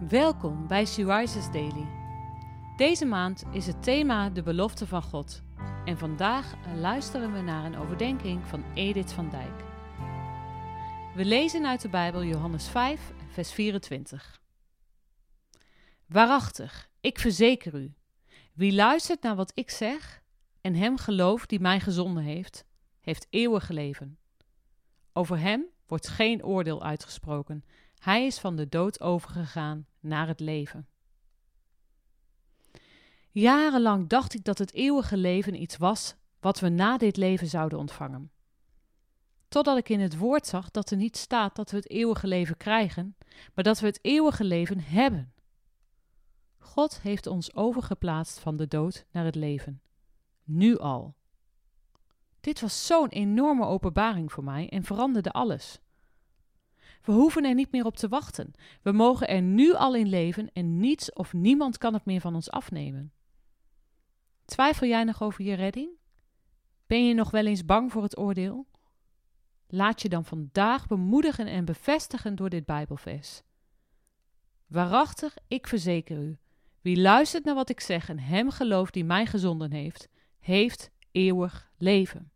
Welkom bij She Rises Daily. Deze maand is het thema de belofte van God. En vandaag luisteren we naar een overdenking van Edith van Dijk. We lezen uit de Bijbel Johannes 5, vers 24. Waarachtig, ik verzeker u, wie luistert naar wat ik zeg en hem gelooft die mij gezonden heeft, heeft eeuwig leven. Over hem wordt geen oordeel uitgesproken. Hij is van de dood overgegaan naar het leven. Jarenlang dacht ik dat het eeuwige leven iets was wat we na dit leven zouden ontvangen. Totdat ik in het woord zag dat er niet staat dat we het eeuwige leven krijgen, maar dat we het eeuwige leven hebben. God heeft ons overgeplaatst van de dood naar het leven. Nu al. Dit was zo'n enorme openbaring voor mij en veranderde alles. We hoeven er niet meer op te wachten. We mogen er nu al in leven en niets of niemand kan het meer van ons afnemen. Twijfel jij nog over je redding? Ben je nog wel eens bang voor het oordeel? Laat je dan vandaag bemoedigen en bevestigen door dit Bijbelvers. Waarachtig, ik verzeker u, wie luistert naar wat ik zeg en hem gelooft die mij gezonden heeft, heeft eeuwig leven.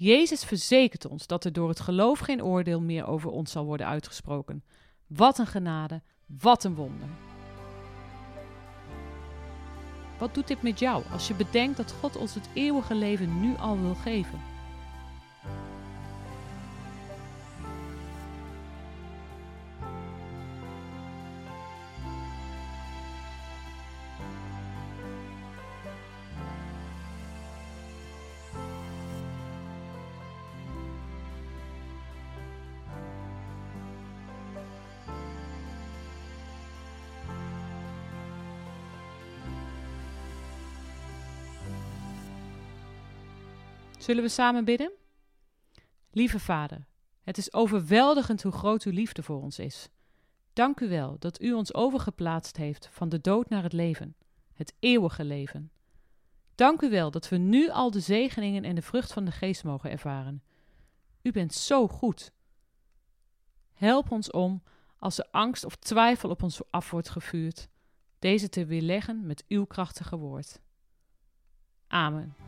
Jezus verzekert ons dat er door het geloof geen oordeel meer over ons zal worden uitgesproken. Wat een genade, wat een wonder. Wat doet dit met jou als je bedenkt dat God ons het eeuwige leven nu al wil geven? Zullen we samen bidden? Lieve Vader, het is overweldigend hoe groot uw liefde voor ons is. Dank u wel dat u ons overgeplaatst heeft van de dood naar het leven, het eeuwige leven. Dank u wel dat we nu al de zegeningen en de vrucht van de geest mogen ervaren. U bent zo goed. Help ons om, als er angst of twijfel op ons af wordt gevuurd, deze te weerleggen met uw krachtige woord. Amen.